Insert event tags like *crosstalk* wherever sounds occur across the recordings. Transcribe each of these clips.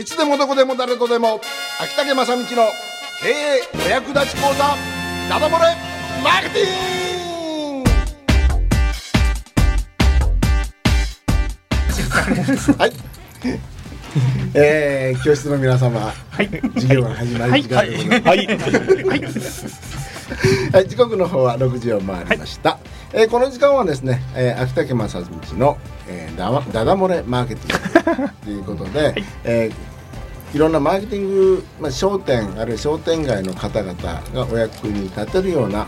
いつでもどこでも誰とでも秋竹正道の経営お役立ち講座ダダ漏れマーケティング！*laughs* はい。えー、教室の皆様、はい、授業が始まる時間でございます。はい、はい、はい、時刻の方は6時を回りました。はい、えー、この時間はですね、えー、秋竹正道の、えー、だだだ漏れマーケティングということで、*laughs* はい、えー、いろんなマーケティング、まあ、商店あるいは商店街の方々がお役に立てるような、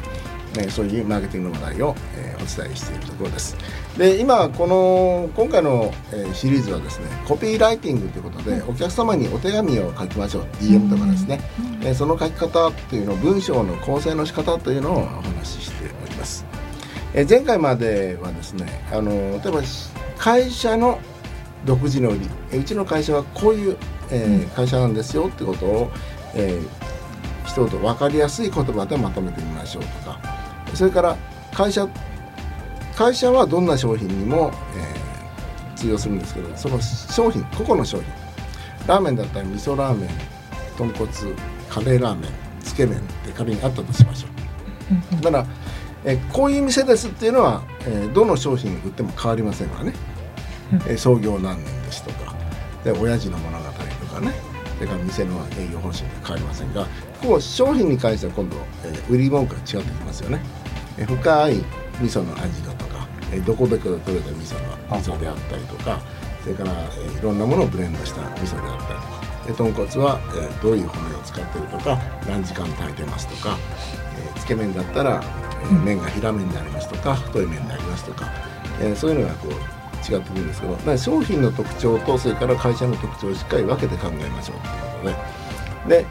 えー、そういうマーケティングの話題を、えー、お伝えしているところです。で今この今回の、えー、シリーズはですねコピーライティングということで、お客様にお手紙を書きましょう DM とかですね、えー、その書き方っていうの文章の構成の仕方というのをお話ししております。えー、前回まではですねあの例えば会社の独自の売り。うちの会社はこういう、えー、会社なんですよってことを、えー、一言分かりやすい言葉でまとめてみましょうとか。それから会社会社はどんな商品にも、えー、通用するんですけどその商品個々の商品。ラーメンだったら味噌ラーメン豚骨カレーラーメンつけ麺って仮にあったとしましょう。だからえこういう店ですっていうのは、えどの商品売っても変わりませんからね、*laughs* え創業何年ですとか。で親父の物語とかね。それから店の営業方針で変わりませんがこう商品に関しては今度、え売り文句が違ってきますよね、え深い味噌の味だとか、えどこで取れた味噌の味噌であったりとかそれから、えいろんなものをブレンドした味噌であったりとかで豚骨は、えどういう骨を使ってるとか何時間炊いてますとか、えつけ麺だったら、え麺が平麺でありますとか太い麺でありますとか、えそういうのがこう違ってくるんですけど商品の特徴とそれから会社の特徴をしっかり分けて考えましょうということでで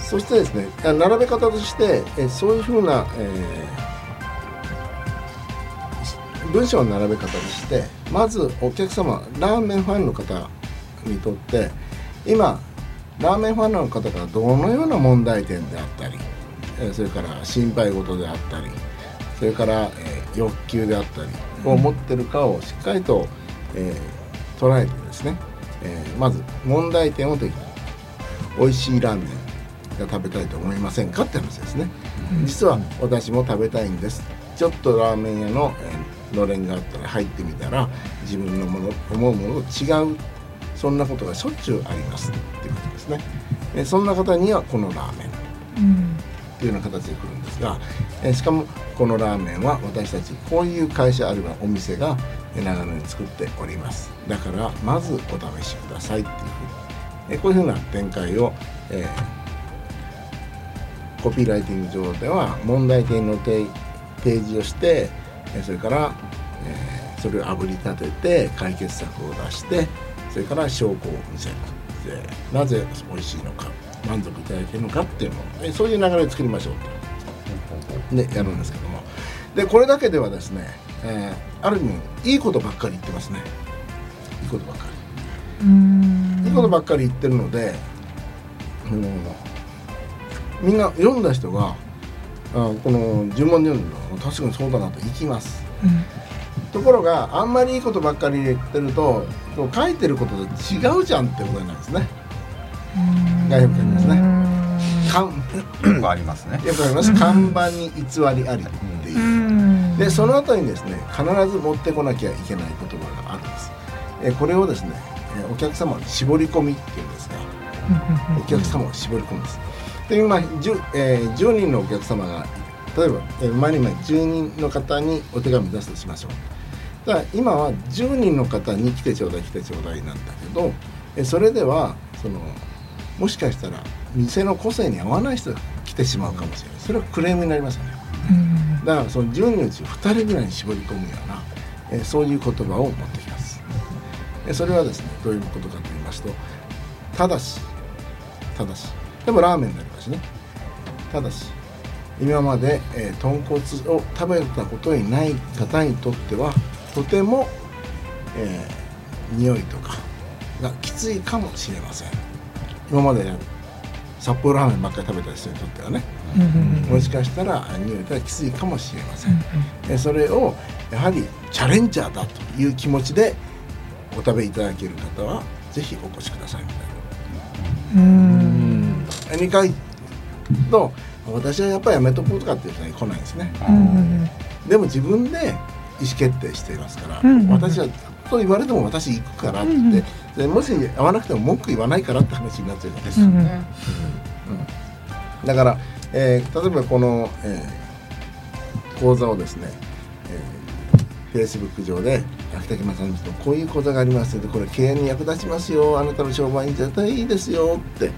そしてですね並べ方としてえそういうふうな、えー、文章の並べ方としてまずお客様ラーメンファンの方にとって今ラーメンファンの方がどのような問題点であったりそれから心配事であったりそれから、え、欲求であったりを持ってるかをしっかりと、えー、捉えてですね、えー、まず問題点を的に美味しいラーメンが食べたいと思いませんかって話ですね、実は私も食べたいんです。ちょっとラーメン屋の、えー、のれんがあったら入ってみたら自分のもの思うものと違う。そんなことがしょっちゅうありますっていうことですね、えそんな方にはこのラーメン、っていうような形で来るんですが、えしかもこのラーメンは私たちこういう会社あるいはお店が長野に作っております。だからまずお試しくださいっていうふうに、えこういうふうな展開を、えー、コピーライティング上では問題点の提示をしてそれから、えー、それをあぶり立てて解決策を出してそれから証拠を見せる。なぜ美味しいのか。満足いただけるのかっていうのをそういう流れを作りましょうと、ね、やるんですけども。でこれだけではですね、えー、ある意味いいことばっかり言ってますね。いいことばっかり。いいことばっかり言ってるので、うん、みんな読んだ人があこの順番で読んだの確かにそうだなといきます、うん。ところがあんまりいいことばっかり言ってると書いてることと違うじゃんってことなんですね。がよくありますね。看ありますね。よくあります。看板に偽りありっていう。でその後にですね必ず持ってこなきゃいけない言葉があるんです。えこれをですねお客様に絞り込みっていうんですがお客様を絞り込むんです。で今 10,、えー、10人のお客様が例えば、えー、前に前10人の方にお手紙出すとしましょう。だから今は10人の方に来てちょうだい来てちょうだいなんだけどえそれではそのもしかしたら店の個性に合わない人が来てしまうかもしれない。それはクレームになりますよね、だからその10人のうち2人ぐらいに絞り込むようなえそういう言葉を持ってきます。えそれはですねどういうことかと言いますとただしただしでもラーメンになりますね。ただし今まで、えー、豚骨を食べたことにない方にとってはとても、えー、匂いとかがきついかもしれません今まで札幌ラーメンばっかり食べた人にとってはね、もしかしたら匂いがきついかもしれません、えそれをやはりチャレンジャーだという気持ちでお食べいただける方はぜひお越しくださいみたいな。うん。2回と私はやっぱりやめとこうとかっていう人は来ないんですね。でも自分で意思決定していますから、私はと言われても私行くからって言って、でもし会わなくても文句言わないからって話になっちゃうんですよね。だから、えー、例えばこの、えー、講座をですね、えー、Facebook 上で秋竹正道とこういう講座がありますのでこれ経営に役立ちますよあなたの商売に絶対いいですよって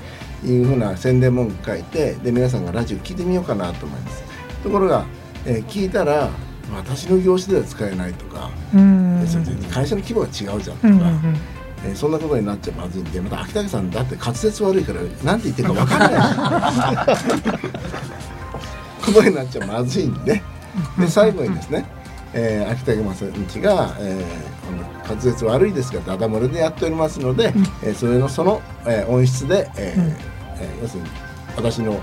いうふうな宣伝文句書いてで皆さんがラジオ聞いてみようかなと思います。ところが、えー、聞いたら私の業種では使えないとか、うん、会社の規模が違うじゃんとか、うんうんえー、そんなことになっちゃまずいんでまた秋竹さんだって滑舌悪いから何て言ってるか分からない。*laughs* ことになっちゃまずいんで。で最後にですね、えー、秋竹正道が、えー、滑舌悪いですがダダ漏れでやっておりますので、うん、えー、それのその、えー、音質で、えー、うん、えー、要するに私の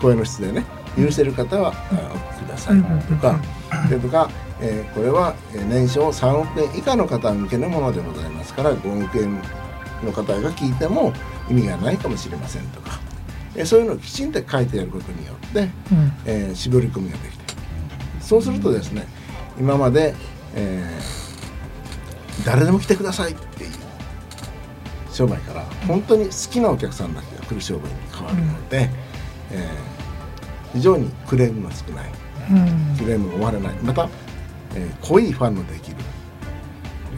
声の質でね許せる方は、うん、お聞きくださいとか、それとか、えー、これは年商3億円以下の方向けのものでございますから5億円の方が聞いても意味がないかもしれませんとか、えー、そういうのをきちんと書いてやることによって、うん、えー、絞り込みができてそうするとですね今まで、えー、誰でも来てくださいっていう商売から本当に好きなお客さんだけが来る商売に変わるので、うん、えー、非常にクレームが少ない。クレームが終わらない。また、えー、濃いファンのできる。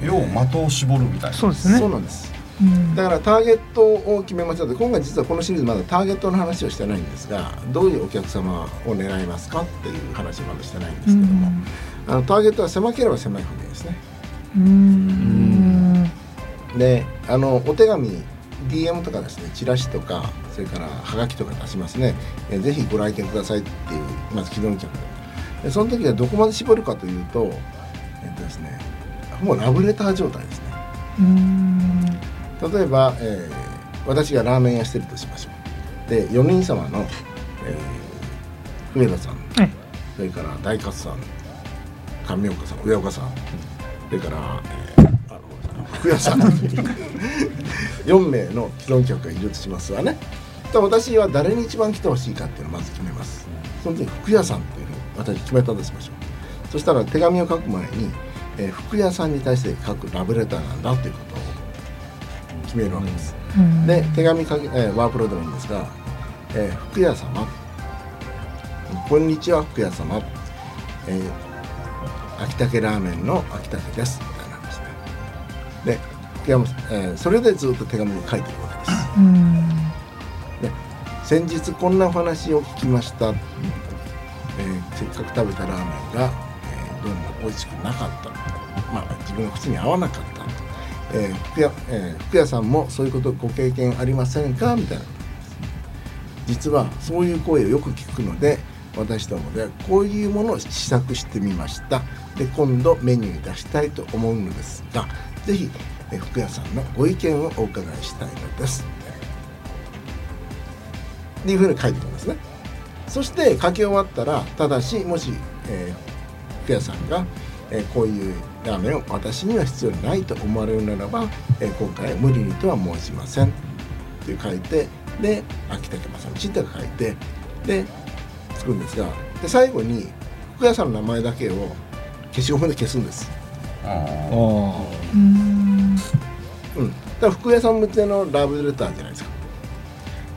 要は的を絞るみたいな。そうですね。そうなんです、うん、だからターゲットを決めました。ので今回実はこのシリーズまだターゲットの話をしてないんですがどういうお客様を狙いますかっていう話をまだしてないんですけども、うん、あのターゲットは狭ければ狭いほどいいですね。うん。であのお手紙 DM とかですねチラシとかそれからはがきとか出しますね、えー、ぜひご来店くださいっていうまず既存客。でその時はどこまで絞るかというと,、えっとですね、もうラブレター状態ですね。例えば、えー、私がラーメン屋してるとしましょう。で4人様の、えー、上田さん、はい、それから大勝さん。上岡さん上岡さん。それから、えー、あの福屋さん。4名の既存客がいるとしますわね。私は誰に一番来てほしいかっていうのをまず決めます。その時福屋さんっていう私決めたとしましょう。そしたら手紙を書く前に、えー、服屋さんに対して書くラブレターなんだということを決めるわけです、うん、で手紙えー、ワープロでもいいんですが「えー、服屋様。こんにちは服屋様、えー、秋竹ラーメンの秋竹です」みたいな話でで福山、えー、それでずっと手紙を書いていくわけです、うん、で先日こんなお話を聞きました。えー、せっかく食べたラーメンが、えー、どうも美味しくなかったまあ、自分の口に合わなかった、えー福屋えー、福屋さんもそういうことご経験ありませんか？みたいな実はそういう声をよく聞くので私どもでこういうものを試作してみました。で今度メニュー出したいと思うのですが是非福屋さんのご意見をお伺いしたいのです。っていうふうに書いてますね。そして書き終わったらただしもし、えー、福屋さんが、えー、こういうラーメンを私には必要ないと思われるならば、えー、今回無理にとは申しませんって書いてで秋竹正道って書いてで作るんですがで最後に福屋さんの名前だけを消しゴムで消すんです。あうんだから福屋さん向けのラブレターじゃないですか。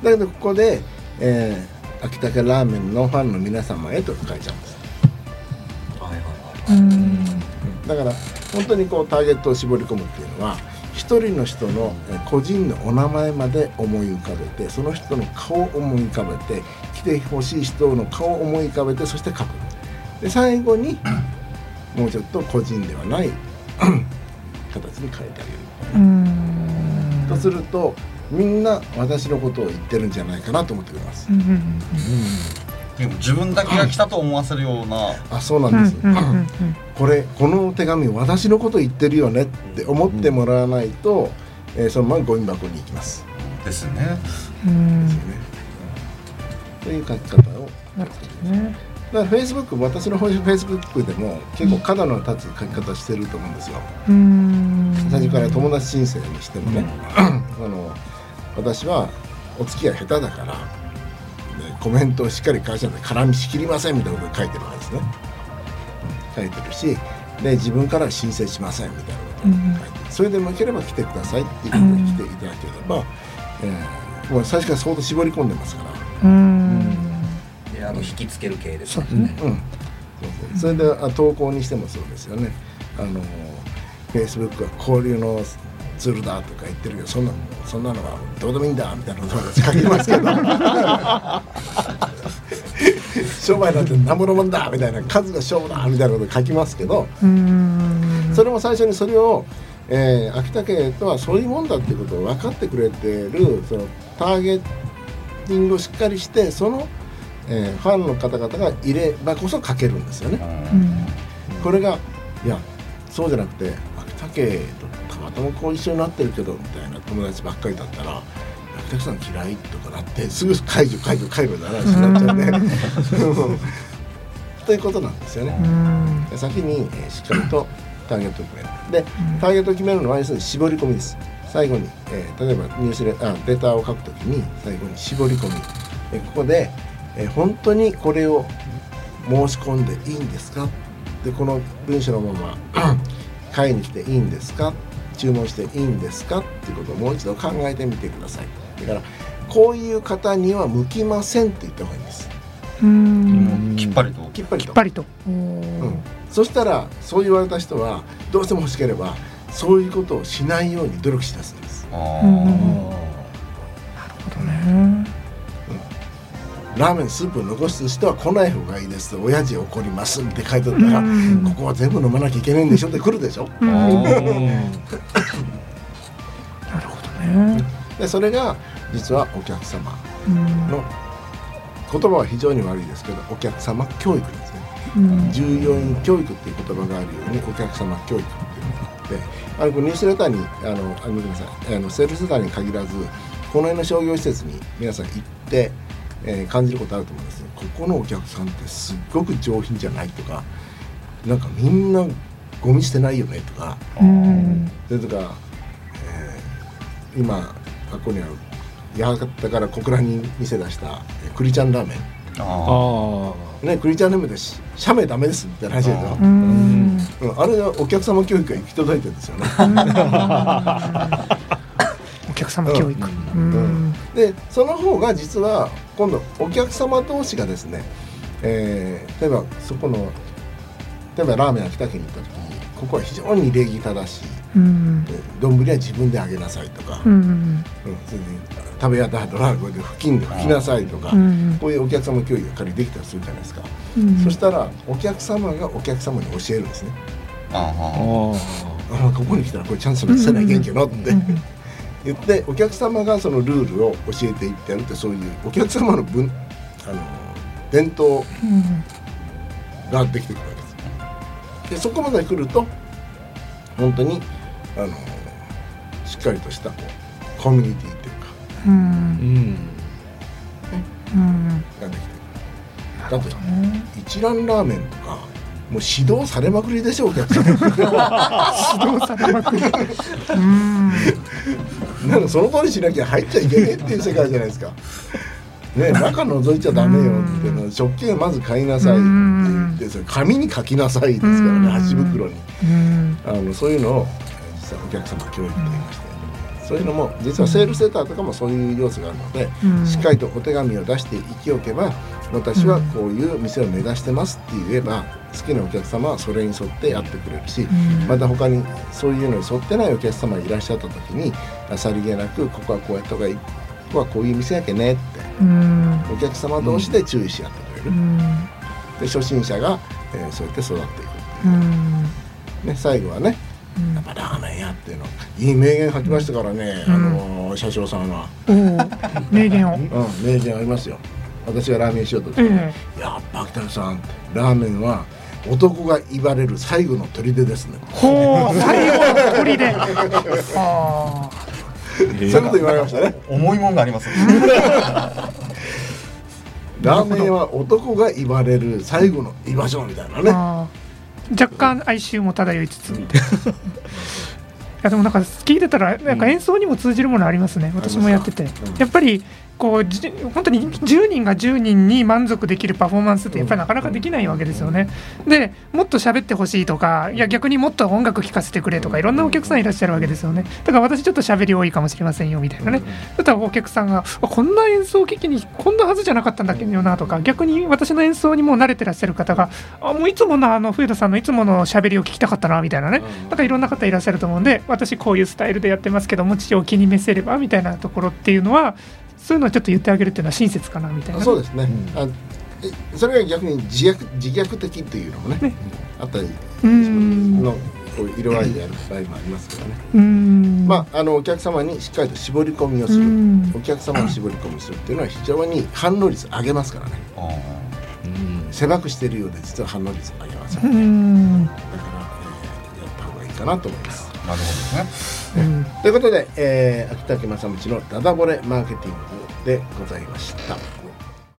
だけどここで、えー秋竹ラーメンのファンの皆様へと書いちゃうんです。だから本当にこうターゲットを絞り込むっていうのは一人の人の個人のお名前まで思い浮かべてその人の顔を思い浮かべて来てほしい人の顔を思い浮かべてそして書く。で最後に *clears throat* もうちょっと個人ではない *clears throat* 形に変えてあげる。とするとみんな私のことを言ってるんじゃないかなと思ってくれます。うんうんでも自分だけが来たと思わせるような、あそうなんです、これこの手紙私のこと言ってるよねって思ってもらわないと、えー、そのままゴミ箱に行きます。ですね。ですよね。という書き方を。なるほどね。だからフェイスブック私のフェイスブックでも結構角の立つ書き方してると思うんですよ。うん最初から友達申請にしてもね、*clears throat* あの私はお付き合い下手だからでコメントをしっかり返しない絡みしきりませんみたいなことを書いてるわけですね。書いてるしで自分からは申請しませんみたいなことを書いてる、それで向ければ来てくださいっていうことで来ていただければ、えーもう最初から相当絞り込んでますから。うん。であの引きつける系ですね。うん、そうそう。それであ投稿にしてもそうですよね。あのフェイスブックは交流のツールだとか言ってるけどそんなそんなのはどうでもいいんだ *laughs* みたいなことを書きますけど商売なんて何ものもんだみたいな数が勝負だみたいなことを書きますけどうんそれも最初にそれを、えー秋田家とはそういうもんだっていうことを分かってくれてるそのターゲティングをしっかりしてその、えーファンの方々がいればこそ書けるんですよね。うんこれがいやそうじゃなくて秋田家とたまたまこう一緒になってるけどみたいな友達ばっかりだったら秋田家さん嫌いとかなってすぐ解除解除解除の話になっちゃうんで。*laughs* ということなんですよね。先に、えーしっかりとターゲットを決める。でターゲットを決めるのは要するに絞り込みです。最後に、えー例えばニュースレあレターを書くときに最後に絞り込み、えーここで、えー本当にこれを申し込んでいいんですか？でこの文章のまま *clears throat* 買いに来ていいんですか？注文していいんですか？っていうことをもう一度考えてみてください。だからこういう方には向きませんって言った方がいいんです。うん。きっぱりと。きっぱりと。きっぱりと。うん、そしたらそう言われた人はどうしても欲しければそういうことをしないように努力しだすんです。あうんーねラーメンスープを残す人は来ない方がいいです。親父怒ります。って書いてあったら、うん。ここは全部飲まなきゃいけないんでしょ？って来るでしょ？*laughs* なるーほどね。でそれが実はお客様うん。の言葉は非常に悪いですけどお客様教育ですね。うん。従業員教育っていう言葉があるようにお客様教育っていうのがあってあのこのニュースレターにあのあごめんなさい。あのセールスレターに限らずこの辺の商業施設に皆さん行って、えー感じることあると思うんですよ。ここのお客さんってすっごく上品じゃないとかなんかみんなゴミ捨てないよねとかうん。それとか、えー今あここにある八幡から小倉に店出したえー栗ちゃんラーメン。ああね、クリちゃんネームでし社名ダメですって話でしょ、うん。うん、あれはお客様教育が行き届いてるんですよね。*laughs* お客様教育。うん。でその方が実は今度お客様同士がですね、えー例えばそこの例えばラーメン秋田県に行った時にここは非常に礼儀正しい。うん。で丼は自分であげなさいとか、うんうんそれで食べやった後はこれで布巾で拭きなさいとか、うんこういうお客様教育が仮にできたりするじゃないですか、うんそしたらお客様がお客様に教えるんですね。ああああここに来たらこれチャンスにせないけんけどって。うん言ってお客様がそのルールを教えていってやるってそういうお客様の分あの伝統うんができてくるわけです。でそこまで来ると本当にあのしっかりとしたこうコミュニティっていうかうん。うん。うん。ができてくる。だって一蘭ラーメンとかもう指導されまくりでしょお客様。*laughs* 指導されまくり。うんなんかその通りしなきゃ入っちゃいけねえっていう世界じゃないですか。*laughs* ね、中覗いちゃダメよっていうの食器はまず買いなさいって言ってそれ紙に書きなさいですからうん。ね箸袋に。うん。あのそういうのを実はお客様教育と言いましてそういうのも実はセールセーターとかもそういう要素があるのでうん。しっかりとお手紙を出していきおけば私はこういう店を目指してますって言えば好きなお客様はそれに沿ってやってくれるしん。また他にそういうのに沿ってないお客様がいらっしゃった時にさりげなくここはこうやった方がいいここはこういう店やけねってうん。お客様同士で注意し合ってくれる、うん。で初心者が、えーそうやって育っていくってう。いう、ん。ね、最後はねっぱラーメン屋っていうの。いい名言吐きましたからね、うんあのー車掌さんは、名言を。うん、名言ありますよ。私がラーメンしようとして、えやっぱ秋田さんラーメンは男が言われる最後の砦ですね。ほう最後の鳥で *laughs* ああ。そういうこと言われましたね。重いもんがありますね。*laughs* ラーメンは男が言われる最後の居場所みたいなね若干哀愁も漂いつつ。いやでもなんか聞いてたらなんか演奏にも通じるものありますね、私もやってて、うん。やっぱりこうじ本当に10人が10人に満足できるパフォーマンスってやっぱりなかなかできないわけですよね。でもっと喋ってほしいとかいや逆にもっと音楽聴かせてくれとかいろんなお客さんいらっしゃるわけですよね。だから私ちょっと喋り多いかもしれませんよみたいなね。だったらお客さんがあこんな演奏機器にこんなはずじゃなかったんだけどなとか逆に私の演奏にもう慣れてらっしゃる方があもういつものあの冬田さんのいつもの喋りを聞きたかったなみたいなねうんなんかいろんな方いらっしゃると思うんで私こういうスタイルでやってますけどもちを気に召せればみたいなところっていうのはそういうのをちょっと言ってあげるっていうのは親切かなみたいなそうですね、うん。あえそれが逆に自虐自虐的っていうのもねねあったりのこう色合いでやる場合もありますからね、うーん。まああのお客様にしっかりと絞り込みをすうるん。お客様に絞り込みをするっていうのは非常に反応率上げますからね。狭くしているようで実は反応率上げますうよね、ん。だから、えーやった方がいいかなと思います。ーなるほどですねうんということで、えー、秋竹正道のダダ漏れマーケティングでございました。